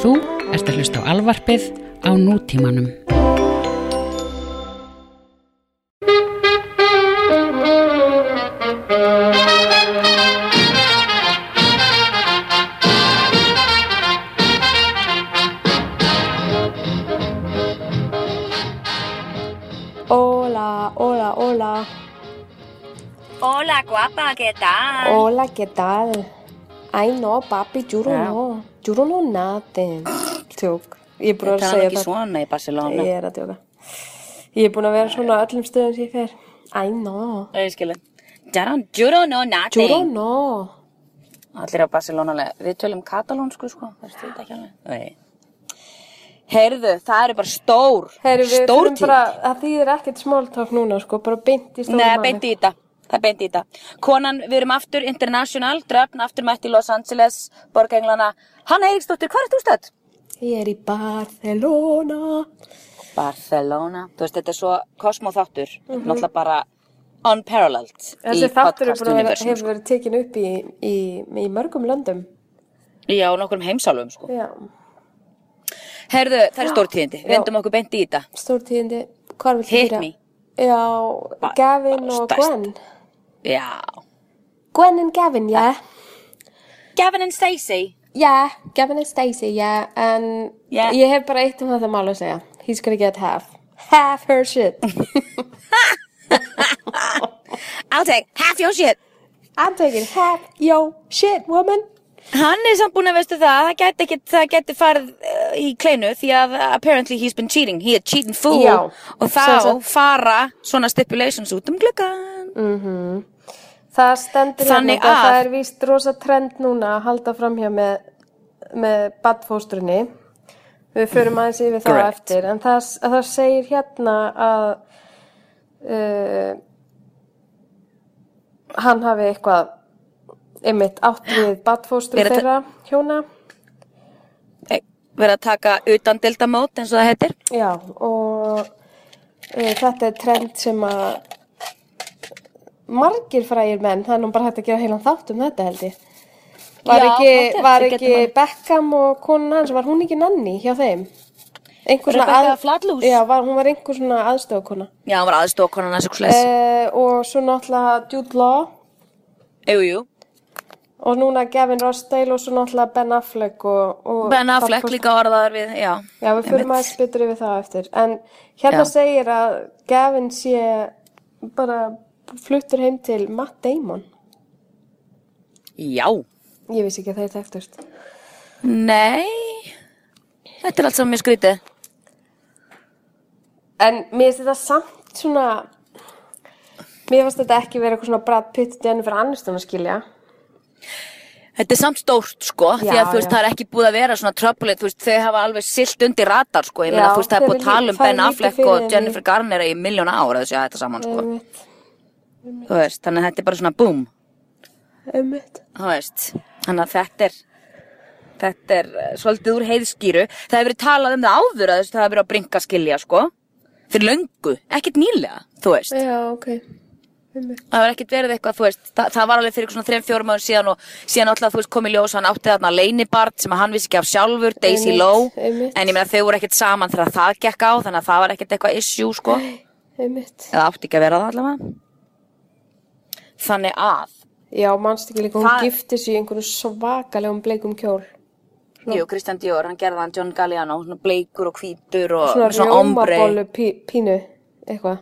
Þú ert að hlusta á alvarpið á nútímanum. Hola, hola, hola. Hola, guapa, ¿qué tal? Hola, ¿qué tal? Ay, no, papi, juro Já. no. Juro no nothing. Tjók. Ég er búin að Það er segja ekki það. svona í Barcelona. Ég er að tjóka. Ég er búin að vera svona á öllum stöðum sem ég fer. Æ, no. Ég skilja. Juro, juro no nothing. Juro no. Allir á Barcelona, alveg. við tölum katalónsku, sko. Það er þetta ekki alveg. Nei. Heyrðu, það eru bara stór, Herri, við stór þurfum bara, það þýðir ekkert smóltók núna, sko, bara beint í stórum Nei, beint í þetta. Það er beint í þetta. Konan, við erum aftur international, dröfn aftur mætt í Los Angeles, borgenglana. Hanna Eiríksdóttir, hvað er þú stödd? Ég er í Barcelona. Barcelona. Þú veist, þetta er svo kosmóþáttur. Náttúrulega bara unparalleled. Þessi í þáttur er podcast búin að vera, universum. hefur verið tekin upp í, í, í mörgum löndum. Já, nokkrum heimsálfum, sko. Já, Herðu, það er stórtíðindi. Já. Vendum okkur beint í þetta. stórtíðindi. Hvar viltu Hit byrja? me. Já, Gavin og. Gwen. Já. Gwen and Gavin, yeah. Gavin and Stacey. Yeah, Gavin and Stacey, yeah. En Yeah. ég hef bara eitt um þetta mál að segja. He's gonna get half. Half her shit. I'll take half your shit. I'm taking half your shit, woman. Hann er samt búin að veistu það, það geti ekki, það geti farið uh, í kleinu því að apparently he's been cheating, he a cheating fool Já. og þá sagt- fara svona stipulations út um gluggan. Það stendur hérna, að- það er víst rosa trend núna að halda framhjá með, með badfóstrunni. Við förum aðeins yfir það Correct. eftir. En það, það segir hérna að uh, hann hafi eitthvað einmitt átt við ta- þeirra hjóna. Verið að taka utan deltamót eins og það heitir. Já, og uh, þetta er trend sem að margir frægir menn, það er nú bara hægt að gera heilan þátt um þetta held ég. Var Já, ekki, pottet, var ekki Beckham og konan hans, var hún ekki nanni hjá þeim? Rebecca að- Flatlús? Já, var, hún var einhver svona aðstofakona. Já, hann var aðstofkonan að svo sles. Uh, og svo náttúrulega Jude Law Jú, jú. Og núna Gavin Rossdale og svo náttúrulega Ben Affleck og... og Ben Affleck Barb- líka orðaðar við, já. Já, við fyrir maður betur yfir það eftir. En hérna Já. segir að Gavin sé bara fluttur heim til Matt Damon. Já. Ég vissi ekki að þeir þekktust. Nei. Þetta er allt saman mjög skrítið. En mér finnst þetta samt svona... Mér finnst þetta ekki vera eitthvað svona Brad Pitt Jennifer Aniston að skilja. Þetta er samt stórt, sko, því Já, að þú veist, já. það er ekki búið að vera svona tröfbulið, þú veist, þau hafa alveg silt undir radar, sko, ég meina, þú veist, það er búið að tala um Ben Affleck og. Jennifer Garner í miljóna ára þessu að þetta saman, sko, Einmitt. þú veist, þannig að þetta er bara svona boom, Einmitt. þú veist, þannig að þetta er, þetta er eh, svolítið úr heiðskýru, það hefur verið talað um það áður að það hefur verið að bringa skilja, sko, fyrir löngu, ekkert nýlega, þú veist. Já, ok. Það var ekkert verið eitthvað, þú veist, það, það var alveg fyrir svona þreim, fjórum áður síðan og síðan alltaf, þú veist, komið ljós, hann átti þarna leinibart sem hann vissi ekki af sjálfur, Daisy Lowe, en ég meina þau voru ekkert saman þegar það gekk á, þannig að það var ekkert eitthvað issue, sko, eða átti ekki að vera það allavega. Þannig að, Já, mannst ekki líka, hún Það- gifti sig í einhverjum svakalegum bleikum kjól. jú, Kristján Dior, hann gerði hann John Galliano, svona bleikur og hvítur og Svona, svona eitthvað.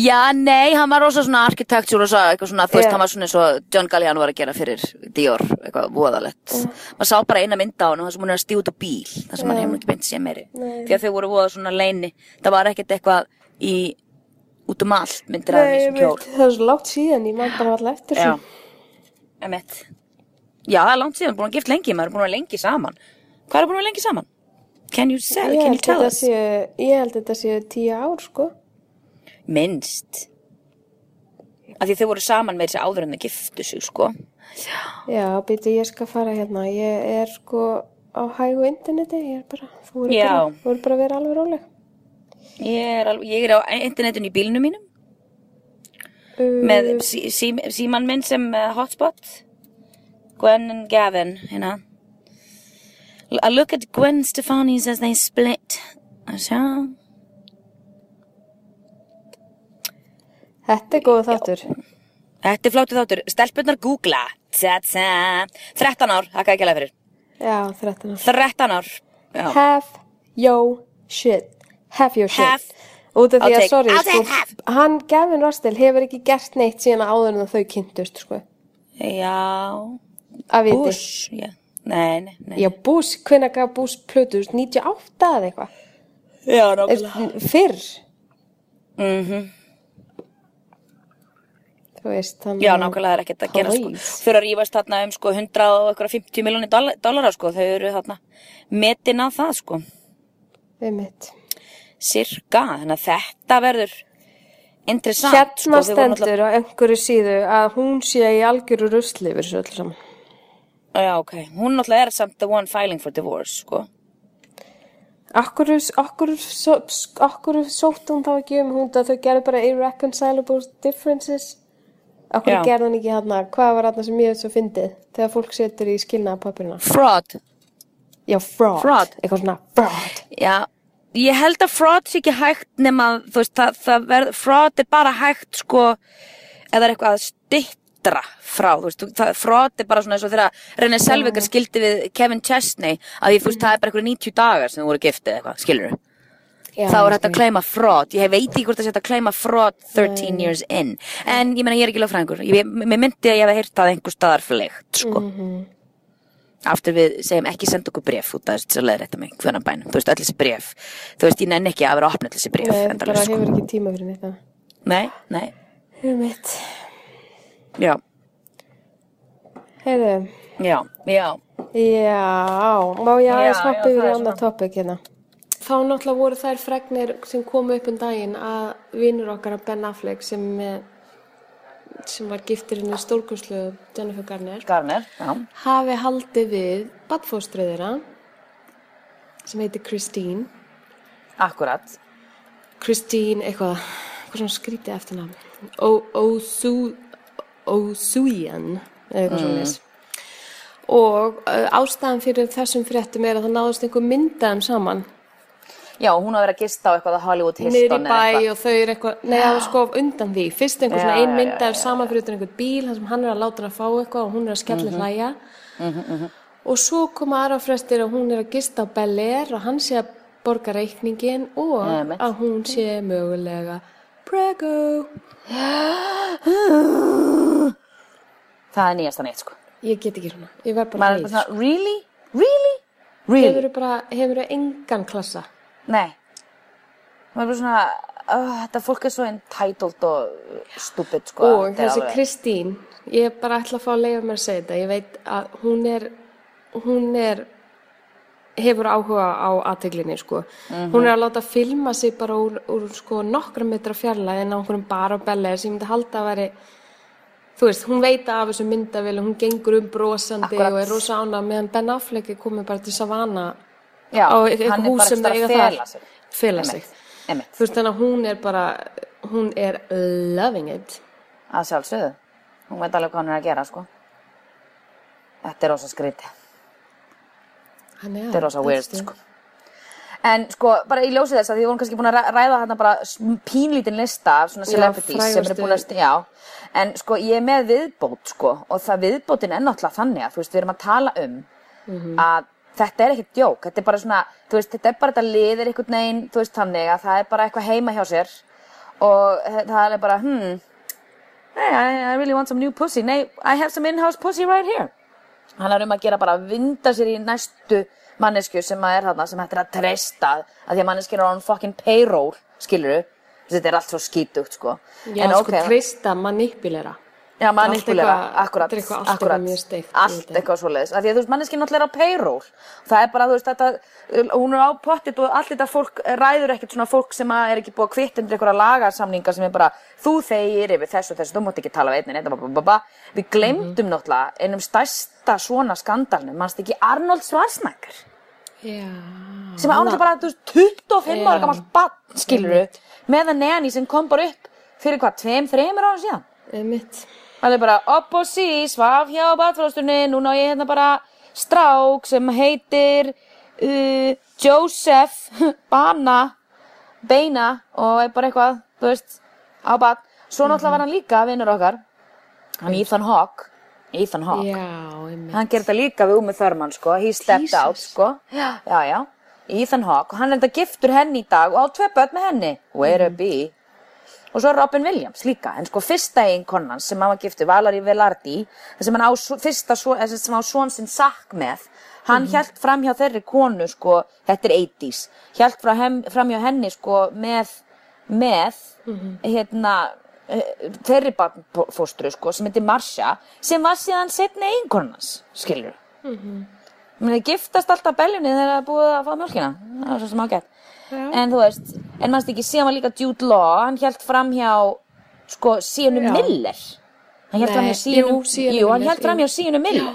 Já, nei, hann var rosa svona architecture og svo, eitthvað svona, þú veist, Já. hann var svona eins og John Galliano var að gera fyrir Dior, eitthvað voðalegt. Maður sá bara eina mynd á hann og þess að hún er að stíða út á bíl, þar sem hann nú ekki beint sér meiri. Nei. Því að þau voru voða svona leini, það var ekkert eitthvað í, út um allt myndir að Nei, þessum ég kjól. veit, það er svo látt síðan, ég man bara alltaf eftir Já, þessu. emitt. Já, það langt síðan, búin að gift lengi, maður er búin að lengi saman. Hvað er búin að lengi saman? Can you, say, can you tell us? ég held þetta séu tíu ár, sko. Minnst. Af því þau voru saman með þessi áður en þau giftu sig, sko. Já, býtu, ég skal fara hérna. Ég er sko á hægu interneti, ég er bara, þú Já. bara, eru bara að vera alveg róleg. Ég er, alveg, ég er á internetinu í bílnum mínum Uh, með sí, sí, síman minn sem uh, hotspot Gwen Gavin hérna I look at Gwen Stefani's as they split. Að sjá. Þetta er góð þáttur. Þetta er flótið þáttur. Stelpunnar googla. Tsa-tsa. 13 ár, þakka ekki alveg fyrir. Já, 13 árs. 13 ár. Já. Have your shit. Have your shit. Have. Út af því að, sorry, sko, hann, Gavin Rossdale, hefur ekki gert neitt síðan áður en þau kynntust, sko. Já. Að viti. Bush. Já. Nei, nei, nei. Já, Bush, hvenær gaf Bush plötu, 98 eða eitthvað? Já, Er- Fyrr, Mhm. þú veist. Já, nákvæmlega er ekkert að gera sko. Please. Fyrir að rífast þarna um sko 100 og eitthvað 50 miljónir dollara sko. Þau eru þarna metin að það sko. Einmitt. Cirka. Þannig að þetta verður interessant. Hérna sko. Þau stendur á einhverju síðu að hún sé í algjöru rusli fyrir þessu öllu saman. Já, ok. Hún náttúrulega er samt the one filing for divorce sko. Akkur, akkur, svo- akkur sótt hún þá ekki um hún að þau gerðu bara irreconcilable differences? Akkur Já. gerðu hún ekki hérna, hvað var hérna sem ég svo fyndið þegar fólk setur í skilnaðapapirina? Fraud. Já, fraud. Fraud. Eitthvað svona fraud. Já. Ég held að fraud sé ekki hægt nema, þú veist, það, það verð, fraud er bara hægt sko, eða er eitthvað að stittra frá, þú veist, það, fraud er bara svona eins og þegar René Selvikar skildi við Kevin Chesney, að ég, þú veist, það er bara eitthvað 90 dagar sem þú voru giftið eitthvað, skilur Já, þá er þetta að claima fraud. Ég veit ekki hvort það sé að claima fraud 13 years in. En ég meina ég er ekki lögfræðingur. Mér myndi að ég hef heyrt það einhver staðar flegt sko. Mhm. aftur við segjum ekki senda okkur bref út af þess að leiða þetta mig hvernig bænum, þú veist, öll þessi bref þú veist, ég nenni ekki að vera að opna öll þessi bref Nei, það sko. hefur ekki tíma fyrir neitt. nei, nei, já, Heyrðu, já, já. Já, má ég aðeins hoppa yfir í annað topic hérna. Þá náttúrulega voru þær fregnir sem komu upp um daginn að vinnur okkar að Ben Affleck sem, sem var giftir henni stórkurslu Jennifer Garner Garner, já, hafi haldið við badfóstrið þeirra sem heitir Christine. Akkurat. Christine eitthvað eitthvað svona skrítið eftir Osu Osuian eða eitthvað svona mm. og ástæðan fyrir þessum fréttum er að það náðust einhver myndaðum saman já, hún hafa verið að gista á eitthvað að Hollywood Hilton eða bæ eitthvað. og þau eru eitthvað nei var sko undan því. Fyrst einhver Já, svona ein já, myndaður saman fyrir utan einhver bíl þar sem hann er að láta hann að fá eitthvað og hún er að skella Mhm. hlæja. Og svo koma aðra frestir að hún er að gista á Bel Air og hann sé að borga reikningin og Einmitt. að hún sé mögulega prego. Það er nýjasta neitt, sko. Ég get ekki svona, ég verð bara er bara svona, really, really? Really, hefur bara, hefur engan klassa Nei maður er bara svona uh, þetta fólk er svo entitled og stupid sko og er þessi alveg- Kristín ég bara ætla að fá að leiða mér að segja þetta ég veit að hún er hún er hefur áhuga á aðteglinni sko. Mhm. hún er að láta filma sig bara úr, úr sko, nokkra metra fjarlæð en á einhverjum bara og belli sem ég myndi halda að veri þú veist, hún veit af þessu myndavél og hún gengur um brosandi Akkurat. og er rosa ána meðan Ben Affleck er komið bara til Savannah Já, á eitthvað hann er bara eiga að fela sig. Fela sig. þú veist þannig að hún er bara hún er loving it. Að sjálfsögðu. Hún veit alveg hvað hann er að gera sko. Þetta er rosa skríti Hann er þetta er það, weird sko. En sko bara í ljósi þess að því vorum kannski búin að ræ- ræða þarna bara pínlítinn lista af svona celebrities sem frægustu. búin að st- já, en sko ég er með viðbót sko og það viðbótin er náttúrulega þannig að þú veist við erum að tala um Mhm. að þetta er ekkert djók þetta er bara svona, veist, þetta er bara þetta liðir einhvern veginn, veist þannig að það er bara eitthvað heima hjá sér. Og það er bara, hmm hey, I, really want some new pussy. Nei, I have some in-house pussy right here. Hann er um að gera bara að vinda sér í næstu mannesku sem að er þarna sem hættir að treysta að því að manneskir er on fucking payroll skilur þetta er allt svo skítugt sko. Já, en sko, ok, treysta manipulera. Já, eitthvað- akkurat þetta akkurat, allt eitthvað svoleiðis. Af því að þú veist, manneskir náttúrulega er á payroll. Það er bara, þú veist, þetta hún er á pottit og allt þetta fólk ræður ekkert svona fólk sem er ekki búið að kvitt undir einhverja lagarsamninga sem er bara, þú þegir yfir þessu og þessu, þú mátt ekki tala við einni babababa. við glemdum Mhm. náttúrulega einum stærsta svona skandalnum, mannst ekki Arnold Schwarzenegger? Sem án þess að bara, þú veist, 25 ára gammal bann, skilur með að neani sem kom bara upp fyrir hvað, tveim, þreimur ára síðan? Einmitt. Hann er bara upp og sí, svaf hjá batfrástunni núna á ég hérna bara strák sem heitir uh, Joseph Bana Beina og er bara eitthvað, þú veist, á bat. Svo náttúrulega var hann líka vinnur okkar, hann Ethan Hawke, Ethan Hawke. Já. Hann gerir þetta líka við Umi Thurman, sko, he stepped Jesus. out, sko. Já, já, já. Ethan Hawke, hann er þetta giftur henni í dag og á tvö börn með henni. Where Mhm. to be? Og svo Robin Williams líka, en sko fyrsta eiginkonan sem hann var giftur, Valerie Velardi, það sem hann á fyrsta, sem á svon sinn sakk með, hann mm hjælt fram hjá þeirri konu, sko, þetta er 80s, hjælt fram, hjá henni, sko, með, með, hérna, eh, þeirri barnfóstru, sko, sem heitir Marsha, sem var síðan setni eiginkonans, skilur. Mm -hmm. giftast alltaf beljunni þegar það búið að fá mjölkina, það er svo sem ágætt. En þú veist, en mannst ekki, síðan var líka Jude Law, hann hjælt fram hjá, sko, Já. Miller. Hann Nei, fram hjá Síunu, jú, hann hjælt fram hjá Síunu Miller.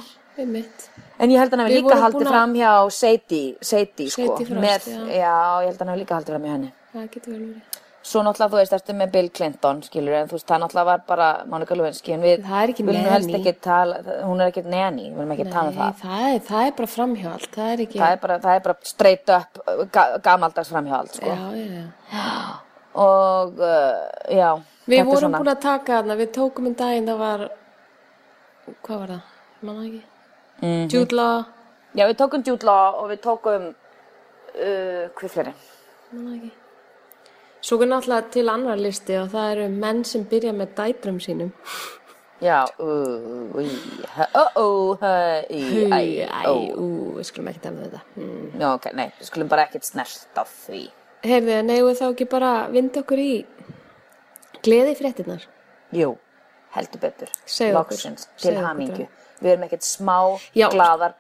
En ég held að hann hefði líka haldið fram hjá Sadie, Sadie, sko, með, já. ég held að hann hefði líka haldið fram hjá henni. Það getur vel verið. Svo náttúrulega, þú veist, ertu með Bill Clinton, skilur, en þú veist, það náttúrulega var bara Monica Lewinsky, en við viljum helst ekki tala, hún er ekki neni, við viljum ekki tala um Nei, það. það er, það er bara framhjáld. Það er ekki... Það er bara, það er bara straight up, ga gamaldags framhjáld, sko. Já, já, já. Og, uh, já, Við þetta er vorum svona. búin að taka þarna, við tókum um daginn, það var, hvað var það? Manna ekki? Mhm. Jude Law, Já, við tókum Jude Law og við tókum, uh, hver fyrir? manna ekki. Svo er náttúrulega til annar listi og það eru menn sem byrja með dætrum sínum. Já, uh-oh, Æ, hæ, æ, ó. ú, við skulum ekki um þetta. Hmm. Já, ok, nei, við skulum bara ekkert snert á því. Heyrðu, neyðu þá ekki bara vinda okkur í gleði fréttinnar? Jú, heldur betur. Segðu okkur, Loksins, segðu til okkur, hamingju. Við erum ekkert smá Já. glaðar.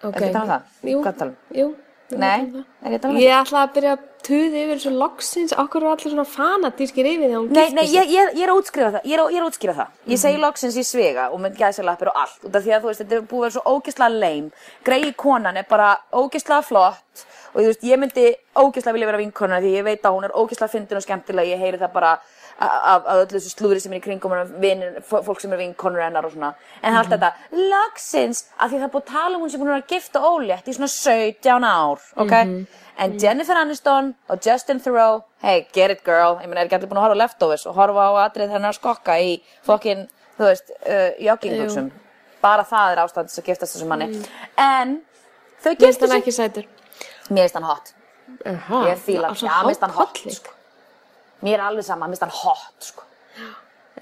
Ok. Ekki tala um það? Jú. Um? Jú. Nei, erum að tala um það. er ég að tala um Ég ætla að byrja að tuði yfir þessu loksins, okkur eru allir svona fanatískir yfir því að hún Nei, gifti nei, sig. ég, ég, ég er að útskrifa það, ég er að, ég er að útskrifa það. Ég Mhm. segi loksins í svega og með gæðsalappir og allt. Út af því að þú veist, þetta er búið að vera svo ógeðslega leim. Greiði konan er bara ógeðslega flott og þú veist, ég myndi ógeðslega vilja vera vinkona því ég veit að hún er ógeðslega fyndin og skemmtilega. Ég heyri það bara af, öllu þessu slúðri sem er í kringum hennar, fólk sem er vinkonur hennar og svona. En það er alltaf þetta, loksins, af því það er búið að tala um hún sem hún er að gifta ólétt í svona 17 ár, ok? En Jennifer Aniston og Justin Theroux, hey, get it girl, ég meina, er ekki allir búin að horfa á Leftovers og horfa á atrið hennar að skokka í fokkin, þú veist, uh, joggingbuxum. Bara það er ástæðan til að giftast þessum manni. En þau Mér finnst hann ekki sætur. Mér finnst hann hot. Aha, Ég fíla, svo já, mér finnst hann hot, hákolli. sko. Mér er alveg sama, mér finnst hann hot, sko.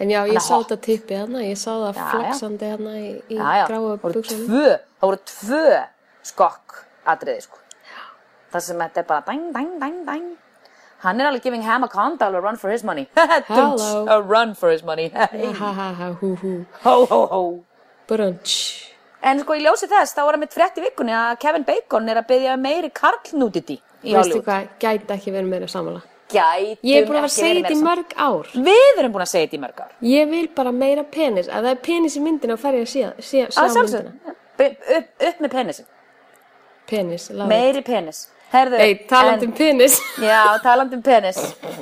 En já, ég sá þetta tippi þarna, ég sá það Já, já. flaksandi þarna í, í Já, já, gráu það voru buksunum. tvö, það skokk atriði, sko. Það sem þetta er bara dang, dang, dang, dang. Hann er alveg giving Ham a condal a run for his money. Hello. a run for his money. Ha ha ha, hú hú, ho, ho, ho. brunch. En sko, í ljósi þess, þá var að mitt frétt í vikunni að Kevin Bacon er að byggja meiri karlnudity í Veistu Hollywood. hvað, gæti ekki verið meira samanlega. Gætum Ég er búin að vera að segja þetta í mörg ár. Við erum búin að segja þetta í mörg ár. Ég vil bara meira penis. Ef það er penis í myndina, þá fer ég að sé, Að sjá sjálfsög, myndina. upp, upp með penisin. Penis, lág. Meiri penis. Herðu, Ei, talandi en- um penis. Já, talandi um penis.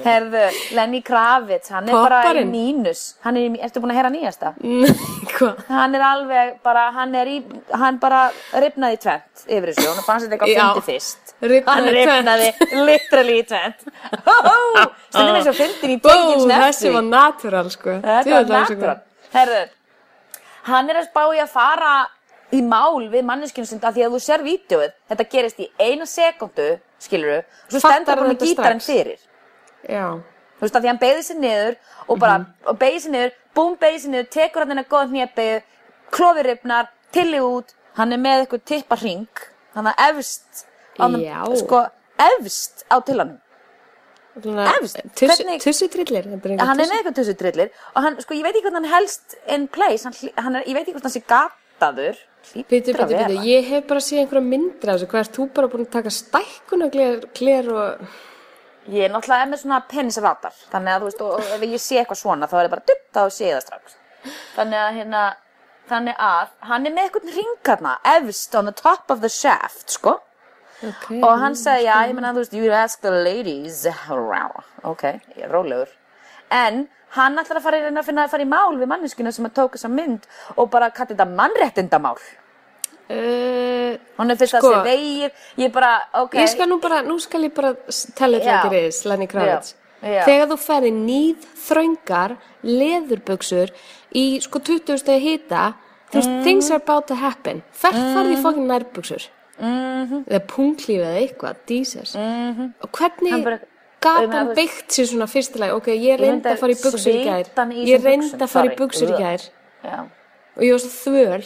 Herðu, Lenny Kravitz, hann er bara í Popparinn? mínus. Hann er í, ertu búin að heyra nýjasta? Hvað? Hann er alveg bara, hann er í, hann bara ripnaði tvent yfir þessu. Hún fannst þetta eitthvað Já. fyndi fyrst. Rifnaði hann ripnaði literally í tvent. Stundum eins og fyndin í Bó, Taking þessi var natural, sko. Þetta var natural. Herðu, hann er að spá í að fara í mál við manneskinu sinni að því að þú sér vídeoið, þetta gerist í eina sekundu, skilur og svo stendur hann með gítarinn fyrir. Já. Þú veist að því hann beigði sér niður og bara, Mhm. og beigði sér niður, búm beigði sér niður, tekur hann hennar góð hnépið, klofið ripnar, tilli út, hann er með eitthvað tippa hring, hann er efst, á þeim- Já. sko, efst á tillanum. Efst, hvernig- Tussi trillir. Hann er með eitthvað tussu trillir og hann, sko, ég veit ekki hvort hann helst in place, hann, hann er, ég veit ekki hvort hann sé gataður. Bitu, bitu, vera. ég hef bara séð einhverja myndir af þessu, hvað ert þú bara búin að taka stækkun og gler, og... Ég er náttúrulega með svona penisradar, þannig að þú veist, og, og ef ég sé eitthvað svona, þá er ég bara dutt, þá sé ég það strax. Þannig að hérna, þannig að hann er með eitthvað ringarna, efst on the top of the shaft, sko. Okay. Og hann sagði, já, ég meina, þú veist, you ask the ladies, ok, rólegur. En hann ætlar að fara í að finna að fara í mál við manneskuna sem að tók þessa mynd og bara kalli þetta mannréttindamál. Uh, Hún er fyrst Sko. að segja vegir, ég bara, ok. Ég skal nú bara, nú skal ég bara s- tell it Já. like it is, Lenny Kravitz. Þegar þú ferði nýð þröngar leðurbuxur í sko 20 stegi hita, þú veist, Mm. things are about to happen. Hvert farði Mm-hmm. fokkin nærbuxur? Mhm. Eða punklíf eða eitthvað, Jesus. Og hvernig Hann bara- gat Ég meina, hann byggt sér svona fyrstilega, ok, ég myndi að fara í buxur í gær. í Ég buxum, að fara í buxur í gær Já. og ég var svo þvöl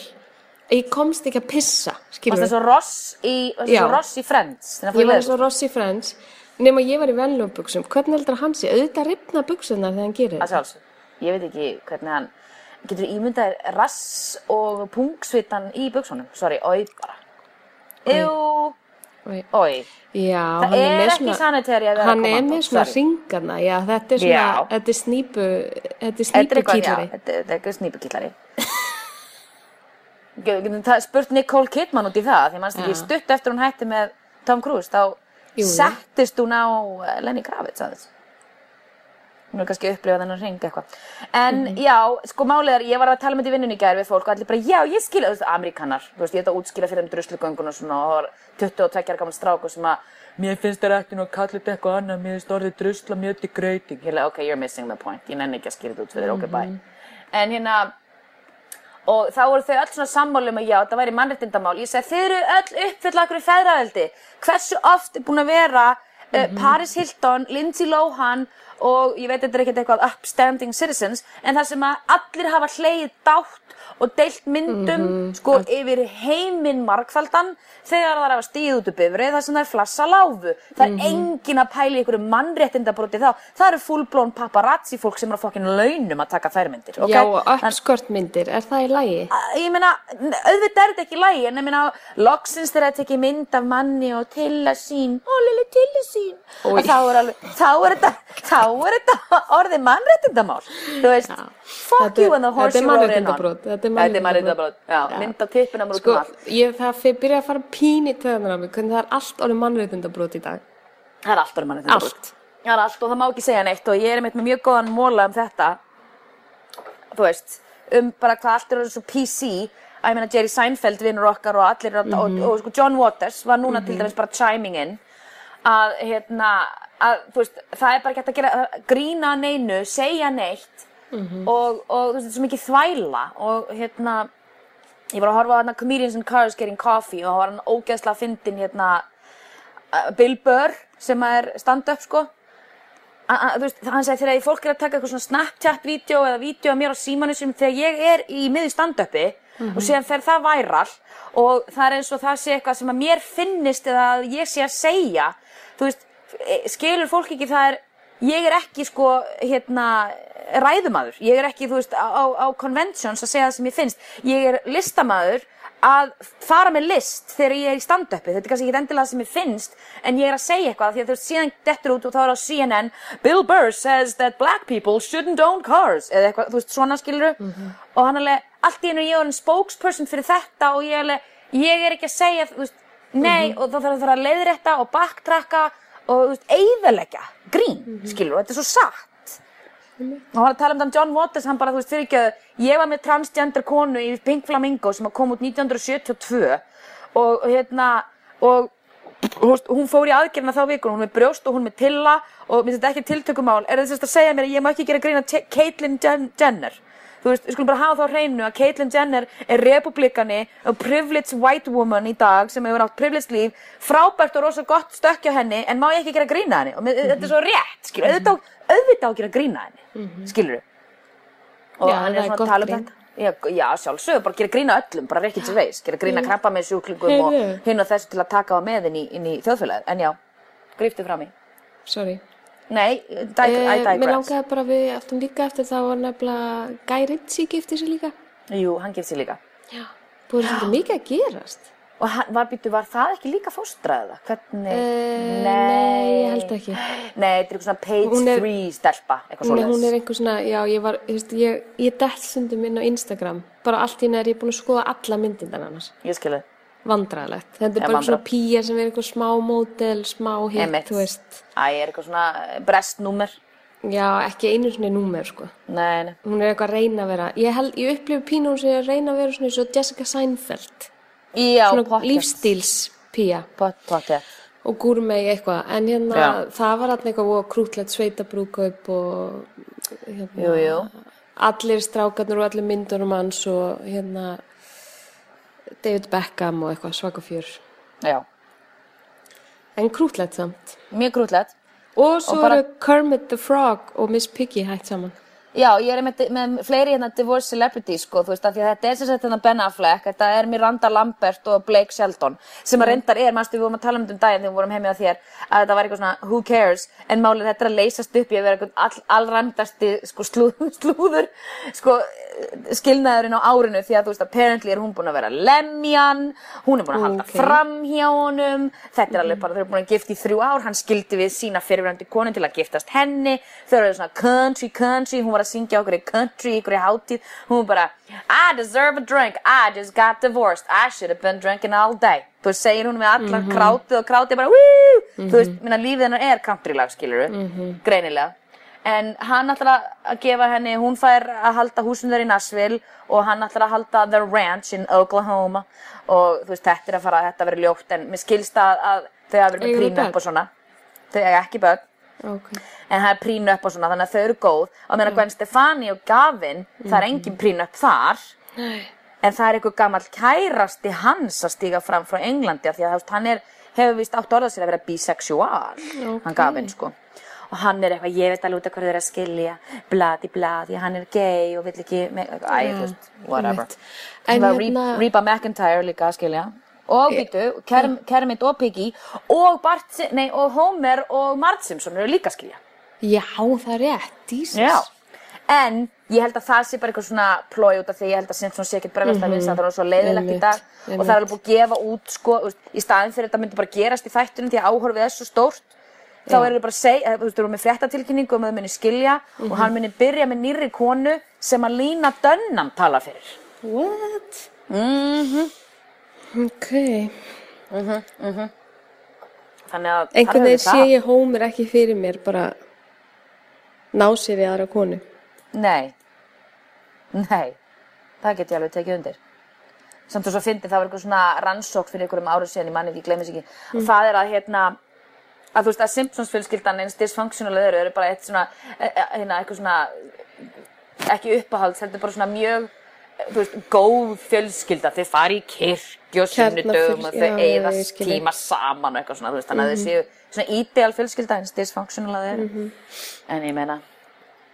að ég komst ekki að pissa, það svo Ross í, svo Ross í Friends? í Ég var eins og Rossi Friends nema ég var í venlum buksum hvernig heldur hann sé, auðvitað ripna buksunar þegar hann gerir að sjálfsög. Ég veit ekki hvernig hann, getur ímyndaðir rass og pungsvitan í buksunum? Sorry, oi bara. Jú, Oj. oi. Já, Það hann er með ekki sanitary að vera hann er kommando, með svona sorry. ringana já, þetta er svona, Já. þetta er snípu þetta er er snípukýtlari þetta er- er. Getum það spurt Nicole Kidman út í það, því mannst ekki stutt eftir hún hætti með Tom Cruise, þá Jú. settist hún á eh, Lenny Kravitz aðeins. Hún er kannski að upplifa þennan ring eitthvað. En Mhm. já, sko málið er, ég var að tala með þetta í vinnunni í gær við fólk og allir bara, já, ég skilja, þú veist, Amerikanar, þú veist, ég ætla að útskýra fyrir þeim druslugöngun og svona, og það var 22 ára gammal stráku sem að, mér finnst það ekki nú að kalla þetta eitthvað annað, mér finnst orðið drusla mjög til gröyting. Ég like, ok, you're missing the point, ég nenni ekki að skýra þetta út fyrir þér, ok, bye. En hérna, og þá voru þau öll svona sammáli um að já, þetta væri mannréttindamál. Ég segi, þið eru öll uppfyll akkur í feðraveldi. Hversu oft er búin að vera uh, Paris Hilton, Lindsay Lohan og ég veit þetta er ekkert eitthvað upstanding citizens, en það sem að allir hafa hlegið dátt og deilt myndum sko yfir heiminn margfaldan þegar það er að stíð út upp bifrið þar sem það er flassa láfu. Það er engin að pæla í ykkur mannréttindabróti þá. Það eru fullblón paparazzi fólk sem er að fokkin launum að taka þær myndir. ok? já, og uppskört myndir, er það í lagi? ég meina, auðvitað er þetta ekki lægi, en ég meina, loksins þegar það tekið mynd af manni og tilla sín, ó, lili tilla sín, Oj. og þá er alveg, þá er þetta, þá er þetta orðið mannréttindamál, þú veist, fuck Þetta er- you and the horse you rode in on. þetta er Þetta er mannréttindabrót. mannréttindabrót, já, Já. mynd af tippinum út um allt. ég, það fyrir byrja að fara pín í töðunar á mig hvernig það er allt orðið mannréttindabrót í dag Það er allt orðið. Það er allt og það má ekki segja neitt og ég er með mjög góðan móla um þetta, þú veist, um bara hvað allt er orðið svo PC, að ég meina Jerry Seinfeld vinnur okkar og allir, mm og, og, sko John Waters var núna til dæmis bara chiming in, að hérna, að veist, það er bara hægt að gera, að grína að neinu, segja neitt og, og þú veist, þetta er svo mikið þvæla og hérna, ég var að horfa á hérna Comedians in Cars Getting Coffee og það var hann ógeðslega fyndin hérna uh, Bill Burr sem er stand-up sko. Veist, hann segi þegar fólk er að taka eitthvað svona Snapchat-vídeó eða vídeo af mér á símanu sem þegar ég er í miði stand-upi og síðan fer það væral og það er eins og það sé eitthvað sem að mér finnist eða að ég sé að segja þú veist, e- skilur fólk ekki það er ég er ekki sko hérna ræðumadur, ég er ekki þú veist á, á- conventions að segja það sem ég finnst. Ég er listamaður að fara með list þegar ég er í stand-upi þetta er kannski ekki endilega það sem ég finnst en ég er að segja eitthvað því að þú síðan dettur út og þá er á CNN Bill Burr says that black people shouldn't own cars eða eitthvað, þú veist, svona skilur og hann alveg, allt í einu er ég orðin spokesperson fyrir þetta og ég alveg ég er ekki að segja, þú veist, nei og þá þarf að fara að leiðrétta og backtracka og þú veist, eyðalegja grín, skilur, og þetta er svo satt. Og hann var að tala um þann John Waters hann bara, þú veist, fyrir ekki að ég var með transgender konu í Pink Flamingo sem kom út 1972 og hérna og þú veist, hún fór í aðgerðina þá vikun, hún með brjóst og hún með tilla og mér finnst þetta ekki tiltökumál. Er þetta að segja mér að ég má ekki gera grína Caitlyn Jen Jenner þú veist, við skulum bara hafa þá hreinu að Caitlyn Jenner er republikani og privileged white woman í dag sem hefur átt privileged líf. Frábært og rosa gott stökkja henni en má ég ekki gera grína henni? Og mér, þetta er svo rétt, skilur, auðvitað, á- auðvitað á að gera grína henni skilur og Já, hann er svona að tala um grín. þetta. Já, já, sjálfsögur, bara gera grína öllum, bara rekkið sér veis, gera grína krabba með sjúklingum og Heyrðu. hinn og þessu til að taka á með inn í, inn í þjóðfélagið, en já, gríftu fram í. sorry Nei, dig, I Eh, Mér digress. langaði bara við aftur líka eftir það var nefnilega Guy Ritchie gifti sér líka Jú, hann gift sér líka. Já Búið svolítið mikið að gerast Og hann, var, býttu, var það ekki líka fóstraðið? Hvernig? Eh, nei, ég held ekki. Nei, þetta er eitthvað svona page Hún er- 3 stelpa, eitthvað er, hún er einhver svona, já, ég var, þú veist, ég, ég dett stundum inn á Instagram, bara allt í neður ég er búin að skoða alla myndindan annars, Ég skilu. Vandræðalegt. Þetta er bara vandræ- svona pýjar sem er eitthvað smá mótel, smá hitt, Einmitt. þú veist. Æ, er eitthvað svona brestnúmer. Já, ekki einu svona númer, sko. Nei, nei. Hún er eitthvað að reyna að vera, ég held, ég upplifu pínu hún sem er að reyna að vera svona eins og Jessica Seinfeld. Já, svona pottþétt. lífstílspía Pott, pottið. og gúrmei eitthvað en hérna Já. það var alltaf eitthvað og krútlegt sveitabrúkaup og hérna, Jú, jú. allir strákarnir og allir myndunum hans og hérna David Beckham og eitthvað svaka fjör. Já, en krútlegt samt. Mjög grútlegt. og svo Og bara- eru Kermit the Frog og Miss Piggy hægt saman. Já, ég er með, með fleiri hérna divorce celebrities, sko, þú veist, af því að þetta er sem sagt hérna Ben Affleck, þetta er Miranda Lambert og Blake Shelton, sem að reyndar er, mannstu, við vorum að tala um þetta um daginn þegar við vorum heimið á þér, að þetta var eitthvað svona, who cares, en málið þetta er að leysast upp í að vera eitthvað all, allræmdasti, sko, slú, slúður, sko, skilnaðurinn á árinu, því að þú veist, apparently er hún búin að vera lemjan, hún er búin að halda Ok. fram hjá honum, þetta er alveg bara, þau eru búin að gifta í þrjú ár, hann skildi við sína fyrirvændi konu til að giftast henni, þau eru svona country, country, hún var að syngja okkur í country, ykkur í hátíð, hún var bara, I deserve a drink, I just got divorced, I should have been drinking all day. Þú veist, segir hún við allar krátið og krátið bara, woo, þú veist, minna lífið hennar er countrylag, skilur greinilega. En hann ætlar að gefa henni, hún fær að halda húsum þeir í Nashville og hann ætlar að halda The Ranch in Oklahoma og þú veist, þetta er að fara, þetta verður ljótt en mér skilst að, að þau hafa verið með prínu upp og svona. Þau eiga ekki börn, okay. en það er prínu upp og svona, þannig að þau eru góð. Og meðan Gwen Stefani og Gavin, það er engin prínu upp þar, en það er einhver gammal kærasti hans að stíga fram frá Englandi af því að hann er, hefur vist átt orðað sér að vera bisexual, hann Gavin sko. Og hann er eitthvað, ég veit alveg út af hverju þeir að skilja, bladi bladi, hann er gay og vill ekki, æ, veist, whatever. hérna- Reba McIntyre líka að skilja. Og býtu, Kerm, Kermit og Piggy og Bart, nei, og Homer og Mart Simpson eru líka að skilja. já, það er rétt, Jesus. En ég held að það sé bara eitthvað svona plói út af því ég held að Simpson sé ekkert bregðast að vinsa það er svo leiðilegt í dag. Og það er alveg búið að gefa út sko, í staðin fyrir þetta myndi bara gerast í þættunum því að áhorfið er svo stórt þá er það bara að segja, þú veist, þú erum með fréttatilkynningu um að þau muni skilja Mhm. og hann muni byrja með nýrri konu sem að Lína Dönnam tala fyrir what? Mhm. ok Þannig að einhvern veginn sé það. ég Homer ekki fyrir mér bara ná sér við aðra konu Nei, nei, það get ég alveg tekið undir. Samt og svo fyndi það var eitthvað svona rannsók fyrir einhverjum árið síðan, ég manni ekki, ég gleymis ekki. Og það er að hérna, að þú veist að Simpsons fjölskyldan eins dysfunctional eru, eru bara eitt svona, eh, eh, hérna, eitthvað svona, ekki uppáhalds, heldur bara svona mjög, þú veist, góð fjölskylda. Þau fari í kirkju og sunnudögum og þau Kjarnafjölsky- já, eigða já, ég skil. tíma saman og eitthvað svona, þú veist, þannig að þau séu svona ideal fjölskylda eins dysfunctional að eru. En ég meina,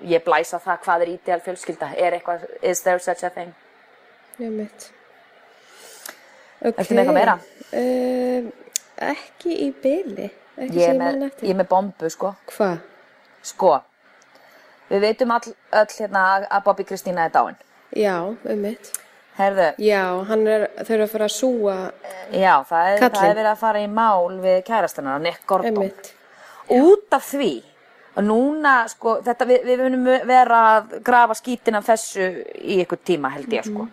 ég blæsa það hvað er ideal fjölskylda er eitthvað, is there such a thing ég mitt ok Ertu með eitthvað meira? um, ekki í byli ég er með, ég er með bombu sko. Hvað? sko, við veitum all, öll hérna að Bobby Kristína er dáin. Já, um mitt herðu, já, hann er, þau eru að fara að súa já, það er, það er verið að fara í mál við kærastana, Nick Gordon. Um mitt út af því og núna, sko, þetta við, við munum vera að grafa skítin af þessu í ykkur tíma held ég, sko.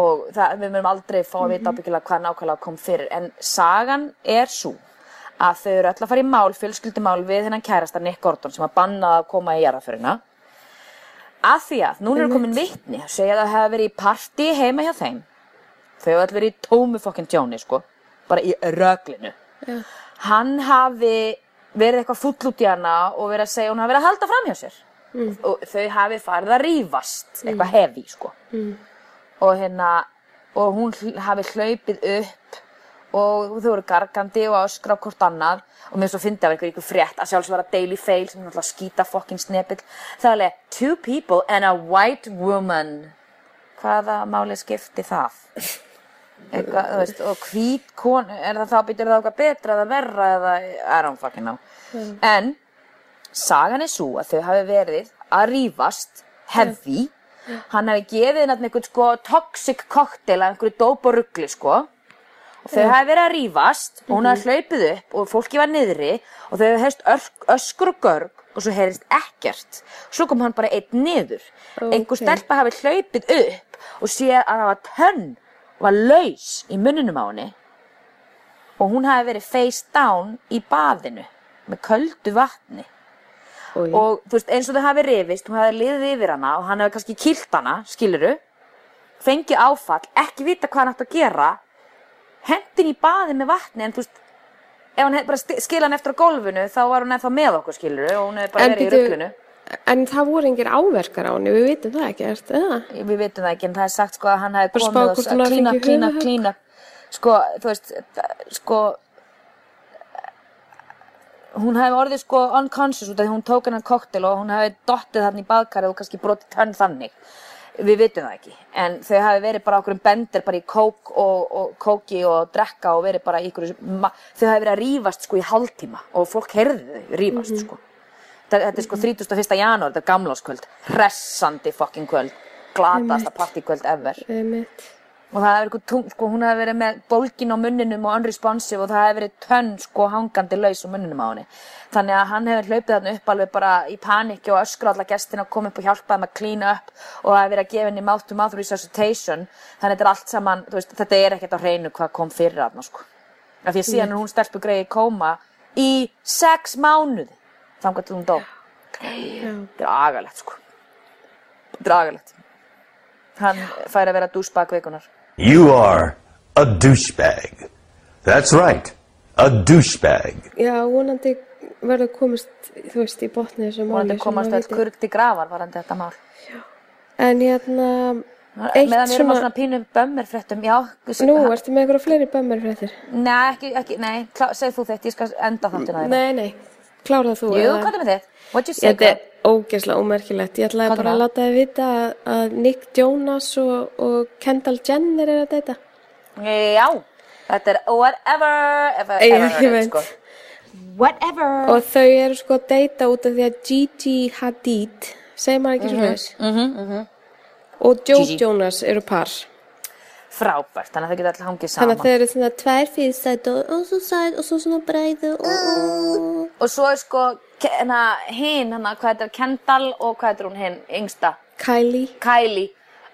Og það, við munum aldrei fá að vita ábyggilega hvað nákvæmlega kom fyrir en sagan er svo að þau eru öll að fara í mál, fjölskyldumál við hennan kærasta Nick Gordon sem að banna að koma í jarðaförina að því að núna eru komin vitni að segja að það hefði verið í partí heima hjá þeim. Þau hefur öll verið í tómu fokkin tjóni sko, bara í röglinu. Já. hann hafi verið eitthvað full út í hana og verið að segja að hún hafi verið að halda fram hjá sér. Og þau hafi farið að rífast eitthvað hefi sko. Mm. og hérna og hún hafi hlaupið upp og þau voru gargandi og öskra á hvort annað. Og mér svo fyndi af einhver ykkur frétt að sjálfsvara Daily Fail sem er náttúrulega skýta fokkin snepill. Það er alveg two people and a white woman. Hvaða máli skipti það? Eitthvað, þú veist, og hvít kon er það þá býtur það okkar betra eða verra eða, I don't fucking know. En sagan er svo að þau hafi verið að rífast heavy. Hann hafi gefið henni einhvern sko toxic cocktail einhverju dóp og ruggli sko þau hafi verið að rífast og hún hafi hlaupið upp og fólki var niðri og þau hafi heist öskur og görg og svo heyrist ekkert. Svo kom hann bara einn niður. Einhver Ok. stelpa hafi hlaupið upp og sé að það var tönn var laus í munninum á henni. Og hún hafi verið face down í baðinu með köldu vatni. Oj. og þú veist eins og þau hafi rifist hún hafi liðið yfir hana og hann hafi kannski kýlt hana skiluru, fengið áfall ekki vita hvað hann átt að gera hendin í baði með vatni en þú veist ef hann bara skilað hann eftir á gólfinu þá var hún ennþá með okkur skilur og hún hefði bara En verið í rugglinu En það voru engir áverkar á henni, við vitum það ekki, erst, eða? við vitum það ekki en það er sagt sko að hann hefði komið og hafi klína, klína, klína. Sko, þú veist sko hún hefði orðið sko unconscious út af því hún tók hennar koktel og hún hefði dottið þarna í baðkarið og kannski brotið tönn þannig við vitum það ekki. En þau hafi verið bara okkur um bendir bara í kók og, og kóki og drekka og verið bara í ykkur þau hafi verið að rífast sko í hálftíma. Og fólk heyrði þau rífast sko. Þetta, þetta er sko 31. janúar, þetta er gamláskvöld. Hressandi fucking kvöld. Glatasta partykvöld ever. Einmitt. Og það hefur eitthvað tung, sko, hún hefur verið með bólgin á munninum og unresponsive og það hefur verið tönn sko hangandi laus á munninum á henni. Þannig að hann hefur hlaupið þarna upp alveg bara í panikki og öskra alla gestina og komið upp og hjálpaði með að klína upp og það hefur verið að gefa henni mouth to mouth resuscitation. Þannig að þetta er allt saman, veist, þetta er ekkert á hreinu hvað kom fyrir þarna sko. Af því að síðan er hún stelpu greið í kóma í sex mánuði þannig að hún dó. Þetta að You are a douchebag. That's right, a douchebag. Já, vonandi verður komist, þú veist, í botni þessu máli. vonandi komast kurl til grafar varandi þetta mál En hérna, eitt meðan við erum á svona, pínu bömmir fréttum já, nú, ertu með einhverja fleiri bömmir fréttir? nei, ekki, ekki, nei, segð þú þetta ég skal enda þáttina þér Nei, nei, klárað þú. jú, hvað er með þitt? what you say, Þetta ógeðslega ómerkilegt. Ég ætlaði Hvað bara að láta þið vita að, að Nick Jonas og, og Kendall Jenner er að deyta. já, þetta er whatever ever, ever veit. sko. whatever Og þau eru sko að deyta út af því að Gigi Hadid, segir maður ekki svona þess, mhm, og Joe Gigi. Jonas eru par. Frábært, þannig að þau geta allir hangið Þannig saman að þau eru svona tvær fyrirstætt og, og svo sæt og svo svona breiðu og, og, og svo er sko hana, hinn, hana, hvað heitir Kendall og hvað heitir hún hinn, yngsta Kylie. Kylie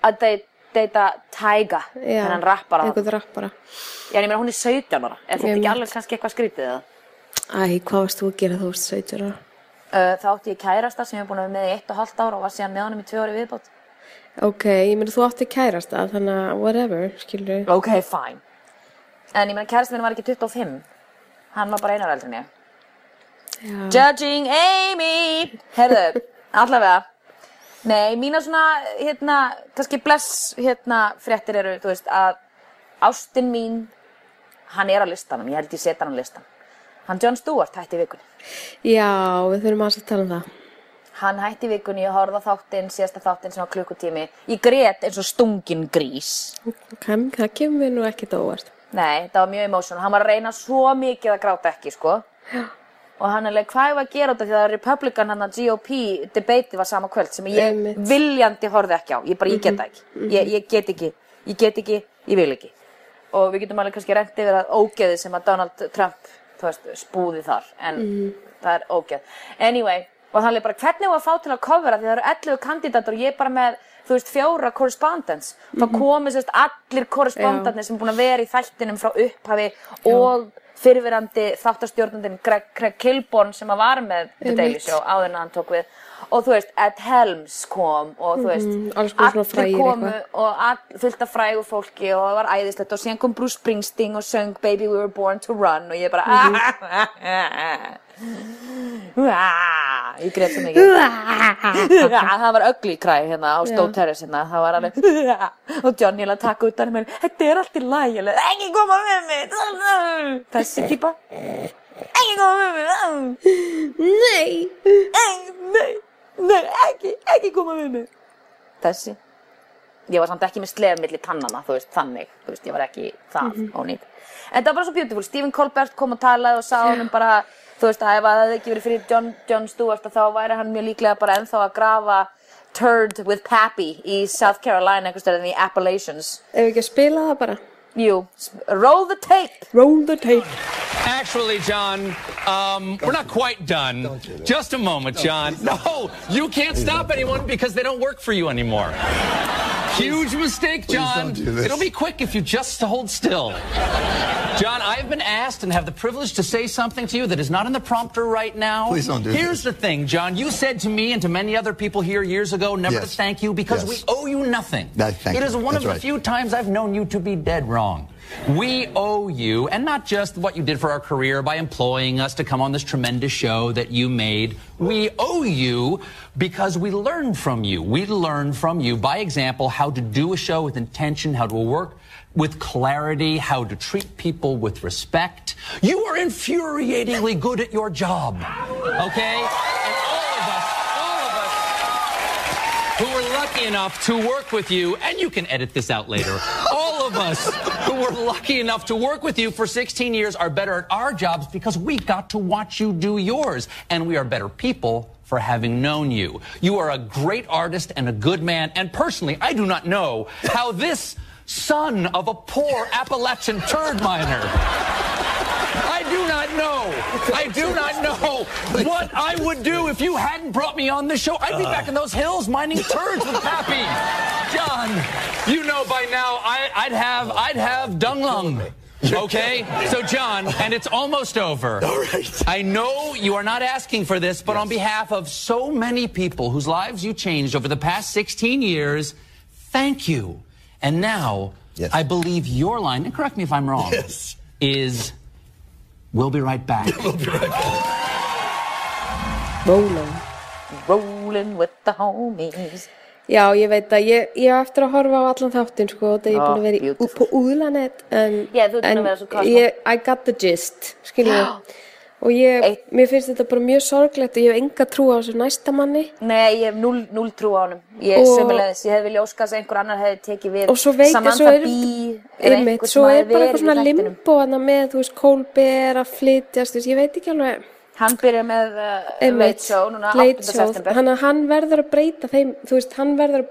að dey- deyta Tyga Já, þennan rappara rappara. Já, en ég meina hún er 17 ára. Er þetta ekki alveg kannski eitthvað skrítið eða? Æ, hvað varst þú að gera þú varst 17 ára? Uh, þá átti ég kærasta sem ég hef búin að vera með í eitt og hálft ára og var síðan með honum í tvö ári viðbót. Ok, ég meina þú átti kærasta, þannig að whatever, skilur Ok, fine. En ég meina kærasta minn var ekki 25. Hann var bara einar eldri en ég. Judging Amy! Herðu, allavega. Nei, mína svona, hérna, kannski bless, hérna, fréttir eru, þú veist, að ástin mín, hann er á listanum, ég held ég setja hann á listan. Hann John Stewart hætti vikunni. Já, við þurfum að tala um það. Hann hætti vikunni, horfði á þáttinn, síðasta þáttinn sem var klukkutími. Ég grét eins og stungin grís. Ok, það kemur mér nú ekkert á óvart. Nei, það var mjög emotional. Hann var að reyna svo mikið að gráta ekki, sko. Og hann er leik, hvað ég var að gera af því að Republican hann að GOP debate var sama kvöld sem ég Einmitt. viljandi horfði ekki á. Ég bara, ég get það ekki. Ég, ég get ekki, ég get ekki, ég vil ekki. Og við getum alveg kannski reyndi yfir að ógeði sem að Donald Trump, þú veist, spúði þar. En það er ógeð. Anyway, og hann er bara, hvernig var að fá til að covera? Því það eru 11 kandidatur og ég er bara með, þú veist, fjóra correspondence. Þá komið sérst allir correspondentarnir sem er búin að vera í þættinum frá upphafi og fyrirverandi þáttastjórnandinn Greg, Greg Kilborn sem að var með The Daily. Show áður en hann tók við. Og þú veist, Ed Helms kom og þú veist, Mhm, svona frægir komu og all, fullt af frægu fólki og það var æðislegt. Og síðan kom Bruce Springsteen og söng Baby We Were Born to Run og ég bara Ah, ég greið svo mikið það var ugly cry hérna á Stowe Terrace hérna. Það var alveg og Johnny alveg að taka utan um mér þetta er allt í lagi ekki koma með mig. Þessi típa. Ekki koma með mig. Nei! Ei, nei, nei, ekki, ekki koma með mig. Þessi. Ég var samt ekki með slef milli tannana þú veist, þannig, þú veist, ég var ekki það ónýtt en það var bara svo beautiful, Stephen Colbert kom og talaði og sagði honum bara þú veist, ef það hefði ekki verið fyrir John, John Stewart þá væri hann mjög líklega bara ennþá að grafa Turd with Pappy í South Carolina, einhvers stöðin í Appalachians Ef við ekki að spila það bara. Jú, roll the tape Roll the tape. Actually, John, um, we're not quite done. Just a moment, John. No, you can't stop anyone because they don't work for you anymore. Huge mistake, John. don't do this. It'll be quick if you just hold still. John, I've been asked and have the privilege to say something to you that is not in the prompter right now. Please don't do Here's this. the thing, John. You said to me and to many other people here years ago never Yes. to thank you because Yes. we owe you nothing. That- thank it you. is one That's of the few times I've known you to be dead wrong. We owe you, and not just what you did for our career by employing us to come on this tremendous show that you made. We owe you because we learned from you. We learned from you, by example, how to do a show with intention, how to work with clarity, how to treat people with respect. You are infuriatingly good at your job. Okay? And all of us, all of us who were lucky enough to work with you, and you can edit this out later. All of us who were lucky enough to work with you for 16 years are better at our jobs because we got to watch you do yours. And we are better people for having known you. You are a great artist and a good man. And personally, I do not know how this son of a poor Appalachian turd miner I do not know. I do not know what I would do if you hadn't brought me on this show. I'd be back in those hills mining turds with Pappy. John, you know by now I, I'd have I'd have dung lung. Okay, so John, and it's almost over. All right. I know you are not asking for this, but on behalf of so many people whose lives you changed over the past 16 years, thank you. And now, Yes. I believe your line, and correct me if I'm wrong, Yes. is we'll be right back. Rolling. Rolling with the homies. Já, ég veit að ég, ég á eftir að horfa á allan þáttinn sko, þetta ég er búin að vera í, beautiful. upp á úðlanet en, að en vera svo cosmo. ég, I got the gist, skiljum við og ég, Eitt- mér finnst þetta bara mjög sorglegt og ég hef enga trú á þessu næsta manni Nei, ég hef null, null trú á honum. Ég ég hef viljað óska þess að einhver annar hefði tekið við og svo veit ég, svo er einmitt, svo er bara eitthvað svona limbo með, þú veist, Kolber að flytjast, veist, ég veit ekki alveg Hann byrjar með uh, Late Show núna 8. Late Show, september. hann, hann verður að breyta þeim, þú veist, hann verður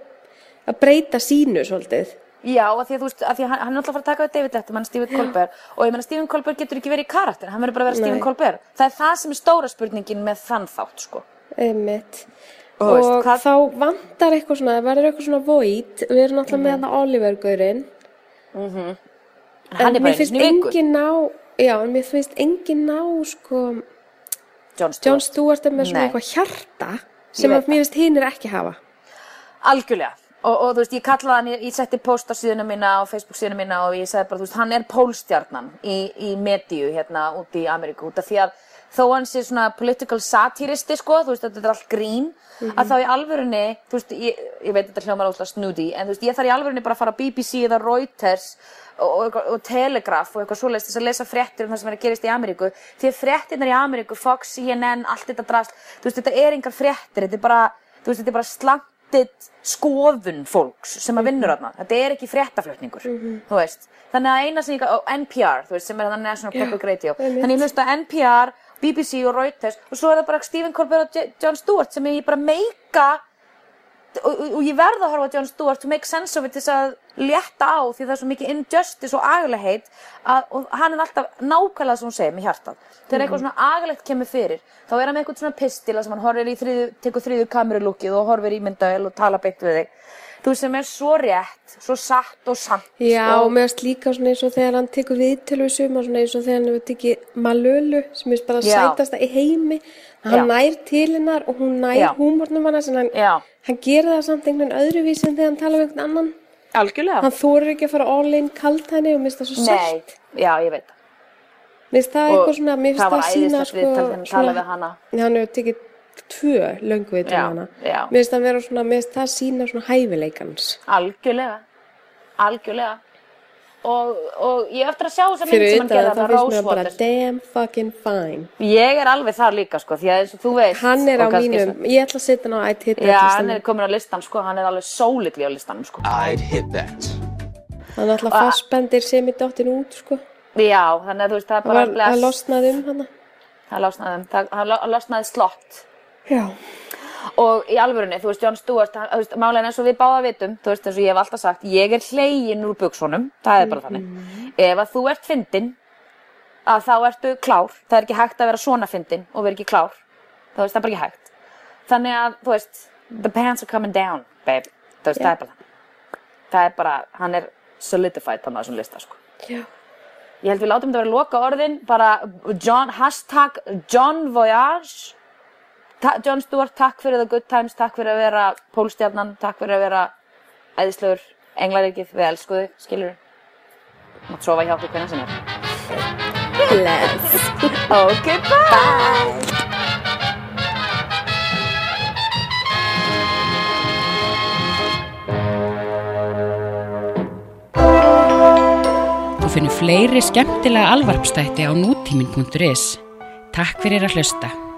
að breyta sínu svolítið Já, af því að þú veist, af því að hann, hann er alltaf að fara að taka við David Letterman, Stephen Colbert og ég meina Stephen Colbert getur ekki verið í karakter, hann verður bara að vera Stephen Nei. Colbert. Það er það sem er stóra spurningin með þann þátt, sko. Einmitt. Og Og, hvað- þá vantar eitthvað svona, það verður eitthvað svona void, við erum alltaf með þarna Oliver-gaurinn. En hann er bara mér finnst engin ná, já, en mér finnst engin ná, sko, John Stewart. John Stewart er með svona Nei. eitthvað hjarta sem mér finnst hinir ekki hafa. Algjörlega. Og, og þú veist, ég kallaði hann, ég, ég setti post á síðuna mína, á Facebook síðuna mína og ég sagði bara, þú veist, hann er pólstjarnan í, í medíu hérna úti í Ameríku, út af því að þó hann sé svona political satiristi, sko, þú veist, þetta er allt grín, að þá í alvörunni, þú veist, ég, ég veit þetta hljómar óslega snúdi, en þú veist, ég þarf í alvörunni bara að fara á BBC eða Reuters og, og, og Telegraph og eitthvað svoleiðis þess að lesa fréttir um það sem er að gerast í Ameríku, því að fréttirnar í Ameríku, Fox, CNN, allt þetta drast, þú veist, þetta er engar fréttir, þetta er bara, þú veist, þetta er bara slant slantit skoðun fólks sem að vinnur þarna. Þetta er ekki fréttaflutningur, þú veist. Þannig að eina sem ég, og NPR, þú veist, sem er þannig National Public Radio. Þannig ég hlusta NPR, BBC og Reuters og svo er það bara Stephen Colbert og J- Jon Stewart sem ég bara meika og, og, ég verð að horfa á Jon Stewart to make sense of it til þess að létta á því það er svo mikið injustice og agalegheit að, og hann er alltaf nákvæmlega sem hún segir með hjartað. Þegar eitthvað svona agalegt kemur fyrir þá er hann með eitthvað svona pistila sem hann horfir í þriðu, tekur þriðu kamerulúkið og horfir í myndavel og tala beint við þig þú veist sem er svo rétt, svo satt og sant Já, og, og finnst líka svona eins og þegar hann tekur viðtölu við suma, svona eins og þegar hann hefur tekið Malölu, sem er bara sætasta í heimi, að hann Já. nær til hennar og hún nær húmornum hann, hann, hann gerir það samt einhvern öðruvísi en þegar hann tala um einhvern annan. algjörlega Hann þorir ekki að fara all in kalt henni og það svo Nei, sætt. já ég veit það Mér finnst það eitthvað svona, mér finnst það það, var sína æðislegt viðtal þegar hann talaði við hana. Hann hefur tekið tvö löngu við til Já, hana. Mér finnst það vera svona, mér finnst það sína svona hæfileikans. algjörlega algjörlega og, og ég eftir að sjá þessa mynd Fyrir sem hann gerði það, þá þarna, finnst mér bara Rosewater damn fucking fine. ég er alveg þar líka sko því að eins og þú veist Hann er á mínum, ég ætla að setja hann á ætt hitt Já, hann er komin á listan sko, hann er alveg sólitli á listanum sko. I'd hit that. Hann er alltaf fastbendir sem í dottin út, sko. Já, þannig að þú veist, það er Það bara var að losnaði um hann. Það losnaði, um- það, losnaði slott. Já. Og í alvörunni, þú veist, þú veist, málega eins og við báða vitum, þú veist, eins og ég hef alltaf sagt, ég er hlegin úr buksonum, það er bara þannig. Ef að þú ert fyndin, að þá ertu klár, það er ekki hægt að vera svona fyndin og vera ekki klár, þú veist, það er bara ekki hægt. Þannig að, þú veist, the pants are coming down, babe, þú veist, það er bara það. Það er bara, hann er solidified þannig á þessum lista, sko. Já. Ég held við látum þetta vera loka orðin, bara John, hashtag John Voyage, John Stewart, takk fyrir The Good Times, takk fyrir að vera Pólstjarnan, takk fyrir að vera æðislefur, englaríkið, við elskuðu, skilur. Mátt sofa hjá okkur hvernig sem er. Let's. Ok, bye. bye. Þú finnir fleiri skemmtilega alvarpstætti á nútímin.is. Takk fyrir að hlusta.